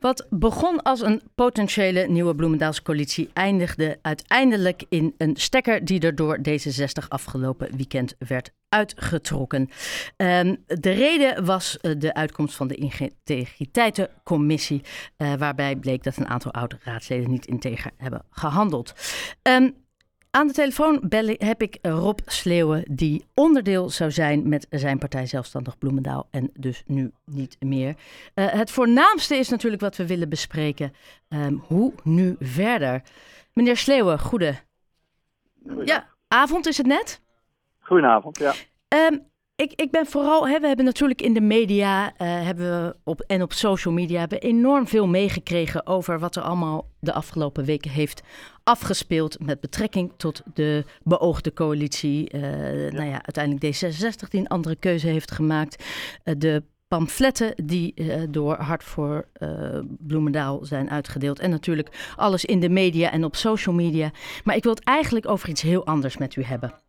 Wat begon als een potentiële nieuwe Bloemendaalse coalitie eindigde uiteindelijk in een stekker die er door D66 afgelopen weekend werd uitgetrokken. Um, de reden was uh, de uitkomst van de integriteitencommissie, uh, waarbij bleek dat een aantal oude raadsleden niet integer hebben gehandeld. Um, aan de telefoon heb ik Rob Sleeuwen, die onderdeel zou zijn met zijn partij Zelfstandig Bloemendaal en dus nu niet meer. Uh, het voornaamste is natuurlijk wat we willen bespreken. Um, hoe nu verder? Meneer Sleeuwen, goede. Ja, avond is het net? Goedenavond, ja. Um, ik, ik ben vooral, hè, we hebben natuurlijk in de media uh, hebben we op, en op social media hebben enorm veel meegekregen over wat er allemaal de afgelopen weken heeft afgespeeld met betrekking tot de beoogde coalitie. Uh, ja. Nou ja, uiteindelijk D66 die een andere keuze heeft gemaakt. Uh, de pamfletten die uh, door Hart voor uh, Bloemendaal zijn uitgedeeld. En natuurlijk alles in de media en op social media. Maar ik wil het eigenlijk over iets heel anders met u hebben.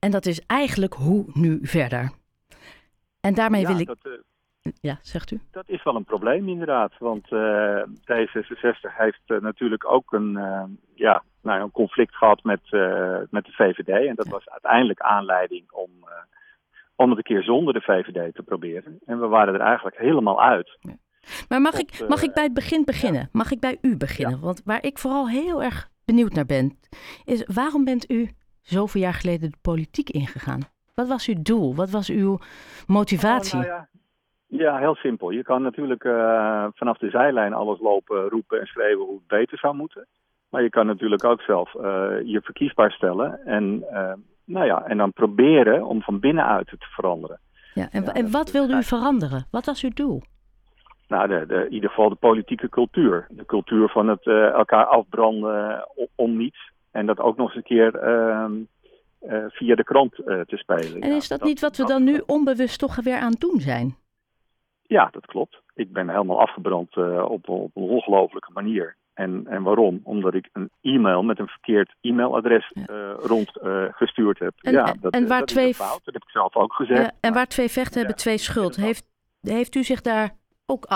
En dat is eigenlijk hoe nu verder. En daarmee ja, wil ik. Dat, uh, ja, zegt u? Dat is wel een probleem, inderdaad. Want uh, D66 heeft uh, natuurlijk ook een, ja, nou, een conflict gehad met, met de VVD. En dat ja. was uiteindelijk aanleiding om, om het een keer zonder de VVD te proberen. En we waren er eigenlijk helemaal uit. Ja. Maar mag, Tot, ik, mag ik bij het begin beginnen? Mag ik bij u beginnen? Want waar ik vooral heel erg benieuwd naar ben, is waarom bent u zoveel jaar geleden de politiek ingegaan? Wat was uw doel? Wat was uw motivatie? Oh, nou ja. ja. heel simpel. Je kan natuurlijk uh, vanaf de zijlijn alles lopen, roepen en schreeuwen hoe het beter zou moeten. Maar je kan natuurlijk ook zelf uh, je verkiesbaar stellen en, uh, nou ja, en dan proberen om van binnenuit het te veranderen. Ja, en, ja, en wat wilde u veranderen? Wat was uw doel? Nou, de, de, in ieder geval de politieke cultuur. De cultuur van het elkaar afbranden om niets. En dat ook nog eens een keer uh, uh, via de krant uh, te spelen. En is dat, ja, dat niet wat we dan nu onbewust toch weer aan het doen zijn? Ja, dat klopt. Ik ben helemaal afgebrand uh, op, op een ongelofelijke manier. En, en waarom? Omdat ik een e-mail met een verkeerd e-mailadres ja. rondgestuurd heb. En, ja, dat, en waar dat twee... is een fout. Dat heb ik zelf ook gezegd. Ja, en waar twee vechten hebben twee schuld. Heeft, heeft u zich daar ook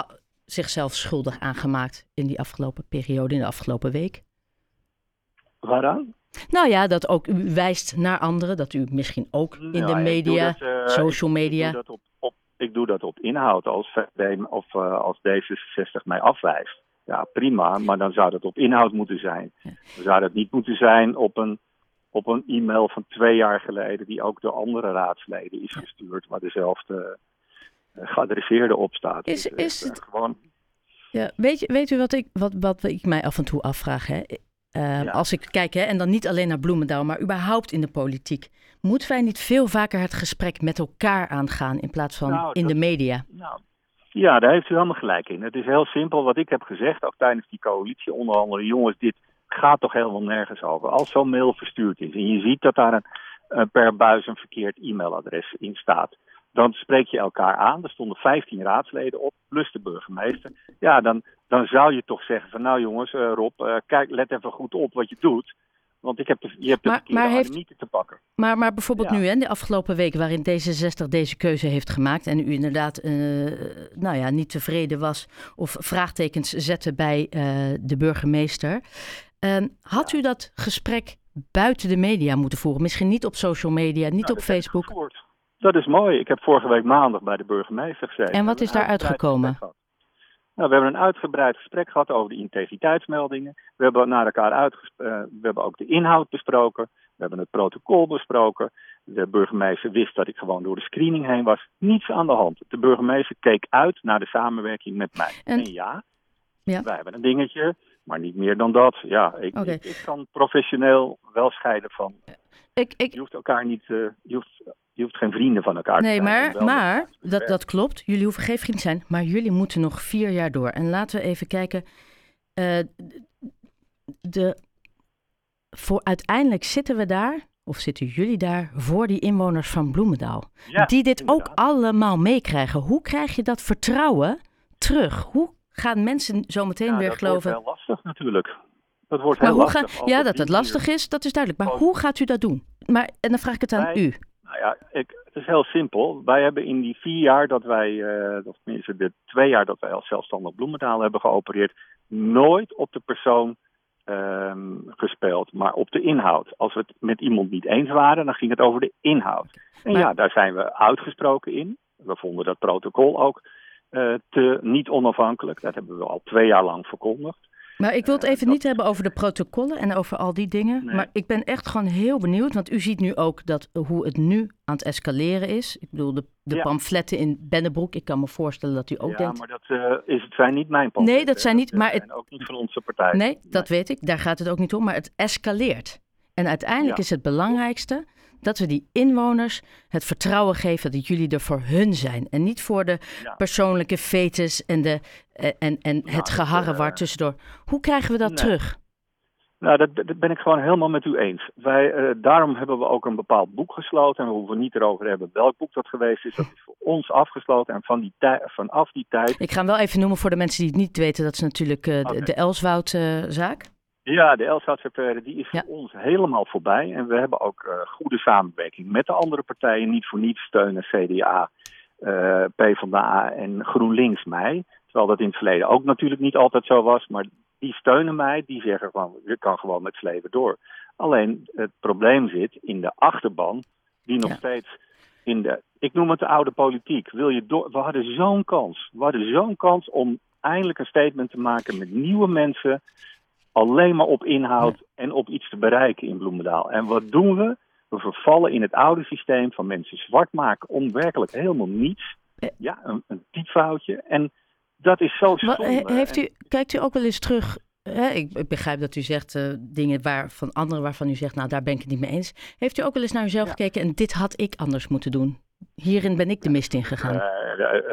zichzelf schuldig aan gemaakt in die afgelopen periode, in de afgelopen week? Waaraan? Nou ja, dat ook u wijst naar anderen, dat u misschien ook in nou, de media, dat, uh, social media. Ik doe dat op, op, ik doe dat op inhoud als of uh, als D66 mij afwijst. Ja, prima, maar dan zou dat op inhoud moeten zijn. Dan zou dat niet moeten zijn op een, op een e-mail van twee jaar geleden, die ook door andere raadsleden is gestuurd, waar dezelfde uh, geadresseerde op staat. Is, dus, is het... gewoon. Ja, weet, je, weet u wat ik, wat, wat ik mij af en toe afvraag? Hè? Uh, ja. Als ik kijk, hè, en dan niet alleen naar Bloemendaal, maar überhaupt in de politiek. Moeten wij niet veel vaker het gesprek met elkaar aangaan in plaats van nou, in dat, de media? Nou, ja, daar heeft u helemaal gelijk in. Het is heel simpel wat ik heb gezegd, ook tijdens die coalitieonderhandelingen. Jongens, dit gaat toch helemaal nergens over. Als zo'n mail verstuurd is en je ziet dat daar een, uh, per buis een verkeerd e-mailadres in staat. Dan spreek je elkaar aan. Er stonden 15 raadsleden op, plus de burgemeester. Ja, dan, dan zou je toch zeggen van nou jongens, uh, Rob, uh, kijk, let even goed op wat je doet. Want ik heb de, je hebt de maar, verkeerde maar heeft, niet te pakken. Maar, maar bijvoorbeeld ja. nu, hè, de afgelopen week waarin D66 deze keuze heeft gemaakt... en u inderdaad uh, nou ja, niet tevreden was of vraagtekens zette bij de burgemeester... had ja. u dat gesprek buiten de media moeten voeren? Misschien niet op social media, niet nou, op Facebook? Dat is mooi. Ik heb vorige week maandag bij de burgemeester gezeten. En wat is daar uitgekomen? Nou, we hebben een uitgebreid gesprek gehad over de integriteitsmeldingen. We hebben naar elkaar uitgesproken. Uh, we hebben ook de inhoud besproken. We hebben het protocol besproken. De burgemeester wist dat ik gewoon door de screening heen was. Niets aan de hand. De burgemeester keek uit naar de samenwerking met mij. En, en ja, ja, wij hebben een dingetje, maar niet meer dan dat. Ja, ik, okay. ik, ik kan professioneel wel scheiden van. Ik, ik... Je hoeft elkaar niet. Uh, je hoeft je hoeft geen vrienden van elkaar nee, te zijn. Nee, maar, maar dat, dat klopt. Jullie hoeven geen vrienden te zijn. Maar jullie moeten nog vier jaar door. En laten we even kijken. Uh, de, voor uiteindelijk zitten we daar, of zitten jullie daar, voor die inwoners van Bloemendaal. Ja, die dit inderdaad. ook allemaal meekrijgen. Hoe krijg je dat vertrouwen terug? Hoe gaan mensen zo meteen ja, weer dat geloven? Dat wordt wel lastig natuurlijk. Dat wordt maar heel hoe lastig. Ga, ja, dat het lastig is, dat is duidelijk. Maar hoe gaat u dat doen? Maar, en dan vraag ik het aan wij, u. Nou ja, ik, het is heel simpel. Wij hebben in die vier jaar dat wij, uh, of tenminste de twee jaar dat wij als zelfstandig bloemendaal hebben geopereerd, nooit op de persoon uh, gespeeld, maar op de inhoud. Als we het met iemand niet eens waren, dan ging het over de inhoud. En ja, daar zijn we uitgesproken in. We vonden dat protocol ook uh, te niet onafhankelijk. Dat hebben we al twee jaar lang verkondigd. Maar ik wil het even niet hebben over de protocollen en over al die dingen. Maar ik ben echt gewoon heel benieuwd. Want u ziet nu ook dat, hoe het nu aan het escaleren is. Ik bedoel, de, de pamfletten in Bennebroek. Ik kan me voorstellen dat u ook ja, denkt... Ja, maar dat uh, is, het zijn niet mijn pamfletten. Nee, dat zijn niet... Maar het... En ook niet van onze partij. Nee, dat weet ik. Daar gaat het ook niet om. Maar het escaleert. En uiteindelijk is het belangrijkste dat we die inwoners het vertrouwen geven dat jullie er voor hun zijn. En niet voor de persoonlijke fetes en, de, eh, en, en nou, het geharrewar uh, tussendoor. Hoe krijgen we dat nee. terug? Nou, dat, dat, ben ik gewoon helemaal met u eens. Wij, uh, daarom hebben we ook een bepaald boek gesloten. En we hoeven niet erover te hebben welk boek dat geweest is. Dat is voor ons afgesloten. En van die vanaf die tijd. Ik ga hem wel even noemen voor de mensen die het niet weten. Dat is natuurlijk uh, okay. de, de Elswoud-zaak. Ja, de Elshoutse die is ja. voor ons helemaal voorbij. En we hebben ook uh, goede samenwerking met de andere partijen. Niet voor niets steunen CDA, uh, PvdA en GroenLinks mij. Terwijl dat in het verleden ook natuurlijk niet altijd zo was. Maar die steunen mij, die zeggen gewoon, je kan gewoon met sleven door. Alleen het probleem zit in de achterban, die nog ja. steeds in de, ik noem het de oude politiek. Wil je door, we hadden zo'n kans. We hadden zo'n kans om eindelijk een statement te maken met nieuwe mensen alleen maar op inhoud en op iets te bereiken in Bloemendaal. En wat doen we? We vervallen in het oude systeem van mensen zwart maken om werkelijk helemaal niets. Ja, een, een typfoutje. En dat is zo zonde. Heeft u, kijkt u ook wel eens terug Hè, ik, ik, begrijp dat u zegt uh, dingen waar, van anderen waarvan u zegt, nou daar ben ik het niet mee eens. Heeft u ook wel eens naar uzelf ja. gekeken en dit had ik anders moeten doen? Hierin ben ik de mist in gegaan. Uh,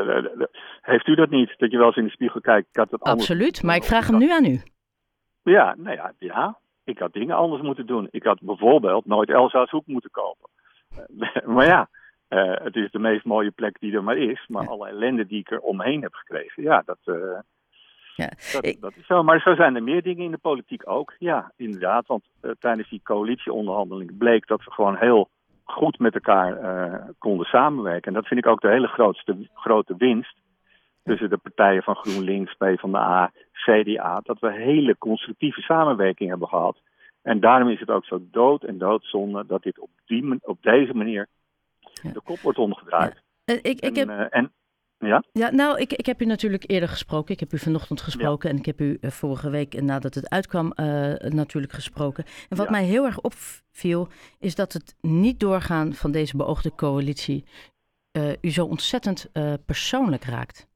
uh, heeft u dat niet? Dat je wel eens in de spiegel kijkt, ik had het Absoluut, maar ik vraag hem nu aan u. Ja, nou ja, ja, ik had dingen anders moeten doen. Ik had bijvoorbeeld nooit Elsa's hoek moeten kopen. maar ja, uh, het is de meest mooie plek die er maar is. Maar ja. alle ellende die ik er omheen heb gekregen, ja, dat, uh, ja. dat, ik... dat, is zo. Maar zo zijn er meer dingen in de politiek ook. Ja, inderdaad. Want uh, tijdens die coalitieonderhandeling bleek dat we gewoon heel goed met elkaar konden samenwerken. En dat vind ik ook de hele grootste, grote winst tussen de partijen van GroenLinks, PvdA, CDA, dat we hele constructieve samenwerking hebben gehad. En daarom is het ook zo dood en doodzonde dat dit op, die, op deze manier ja. de kop wordt omgedraaid. Ja. Ik, ik en, heb... uh, en, ja? Ja, nou, ik, ik heb u natuurlijk eerder gesproken. Ik heb u vanochtend gesproken ja. en ik heb u uh, vorige week nadat het uitkwam uh, natuurlijk gesproken. En wat ja. mij heel erg opviel, is dat het niet doorgaan van deze beoogde coalitie u zo ontzettend persoonlijk raakt.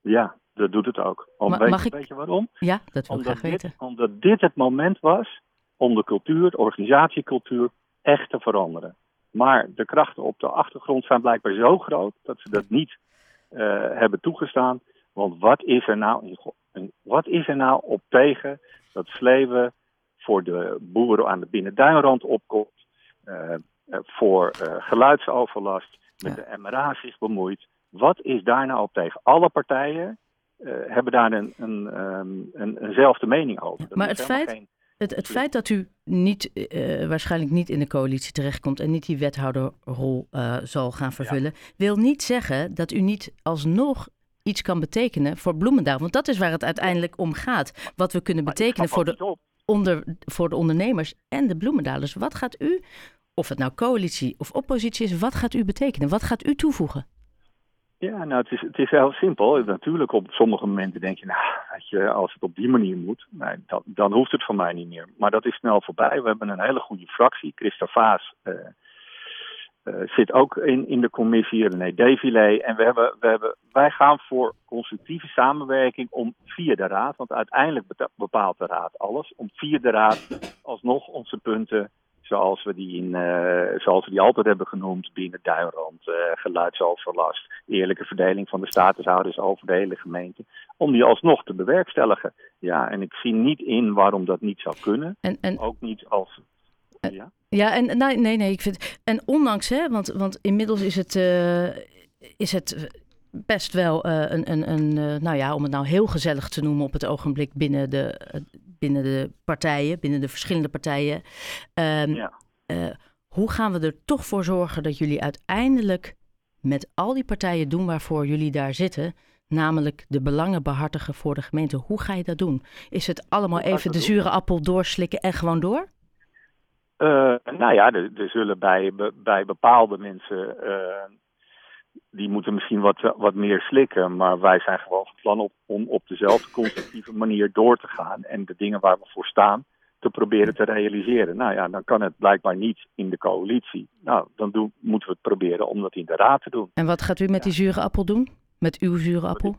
Ja, dat doet het ook. Om, Ma weet, ik... weet je waarom? Ja, dat wil omdat ik graag weten. Dit, omdat dit het moment was om de cultuur, de organisatiecultuur, echt te veranderen. Maar de krachten op de achtergrond zijn blijkbaar zo groot dat ze dat niet uh, hebben toegestaan. Want wat is er nou in, wat is er nou op tegen dat Sleven voor de boeren aan de binnenduinrand opkomt, uh, uh, voor geluidsoverlast, met ja. de MRA zich bemoeit. Wat is daar nou op tegen? Alle partijen uh, hebben daar een, een, um, een, eenzelfde mening over. Maar het feit, geen... het, het feit dat u niet, uh, waarschijnlijk niet in de coalitie terechtkomt en niet die wethouderrol uh, zal gaan vervullen, ja. wil niet zeggen dat u niet alsnog iets kan betekenen voor Bloemendaal. Want dat is waar het uiteindelijk om gaat. Wat we kunnen betekenen voor de, onder, voor de ondernemers en de Bloemendalers. Wat gaat u, of het nou coalitie of oppositie is, wat gaat u betekenen? Wat gaat u toevoegen? Ja, nou, het is, het is heel simpel. Natuurlijk, op sommige momenten denk je, nou, als het op die manier moet, nee, dan, dan hoeft het van mij niet meer. Maar dat is snel voorbij. We hebben een hele goede fractie. Christa Vaas uh, uh, zit ook in, in de commissie, René Devilé. En we hebben, we hebben, wij gaan voor constructieve samenwerking om via de raad, want uiteindelijk bepaalt de raad alles, om via de raad alsnog onze punten zoals we die, in, uh, zoals we die altijd hebben genoemd binnen Duinrand, uh, geluidsoverlast, eerlijke verdeling van de statushouders over de hele gemeente, om die alsnog te bewerkstelligen. Ja, en ik zie niet in waarom dat niet zou kunnen. En, en, ook niet als. En, ja? ja, en nee, nee, nee, ik vind. En ondanks, hè, want, want inmiddels is het. Uh, is het best wel uh, een, een, een uh, nou ja, om het nou heel gezellig te noemen op het ogenblik binnen de, binnen de partijen, binnen de verschillende partijen. Um, ja. Hoe gaan we er toch voor zorgen dat jullie uiteindelijk met al die partijen doen waarvoor jullie daar zitten, namelijk de belangen behartigen voor de gemeente? Hoe ga je dat doen? Is het allemaal even de zure appel doorslikken en gewoon door? Uh, nou ja, er, er zullen bij, bij bepaalde mensen uh, die moeten misschien wat, wat meer slikken. Maar wij zijn gewoon van plan op, om op dezelfde constructieve manier door te gaan. En de dingen waar we voor staan te proberen te realiseren. Nou ja, dan kan het blijkbaar niet in de coalitie. Nou, dan doen, moeten we het proberen om dat in de raad te doen. En wat gaat u met die zure appel doen? Met uw zure appel?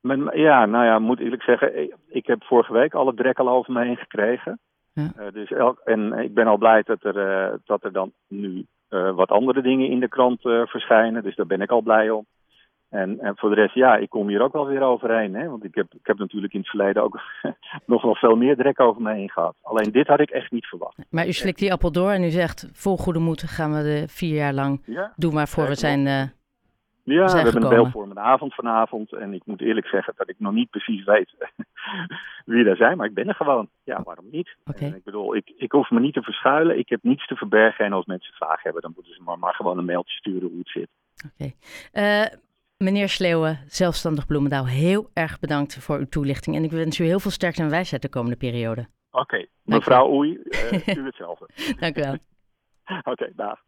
Met, ja, nou ja, moet eerlijk zeggen, ik heb vorige week alle drek al over me heen gekregen. Ja. Uh, dus elk, en ik ben al blij dat er, uh, dat er dan nu wat andere dingen in de krant verschijnen. Dus daar ben ik al blij om. En, en voor de rest, ja, ik kom hier ook wel weer overheen. Hè? Want ik heb, ik heb natuurlijk in het verleden ook nog wel veel meer drek over me heen gehad. Alleen dit had ik echt niet verwacht. Maar u slikt die appel door en u zegt, vol goede moed gaan we de vier jaar lang ja, doen waarvoor we zijn uh, Ja, we hebben gekomen. een beeldvormende avond vanavond. En ik moet eerlijk zeggen dat ik nog niet precies weet wie daar zijn. Maar ik ben er gewoon. Ja, waarom niet? Okay. En ik bedoel, ik, ik hoef me niet te verschuilen. Ik heb niets te verbergen. En als mensen vragen hebben, dan moeten ze maar, maar gewoon een mailtje sturen hoe het zit. Oké. Okay. Uh, Meneer Sleeuwen, zelfstandig Bloemendaal, heel erg bedankt voor uw toelichting. En ik wens u heel veel sterkte en wijsheid de komende periode. Oké, okay. mevrouw Oei, uh, u hetzelfde. Dank u wel. Oké, dag.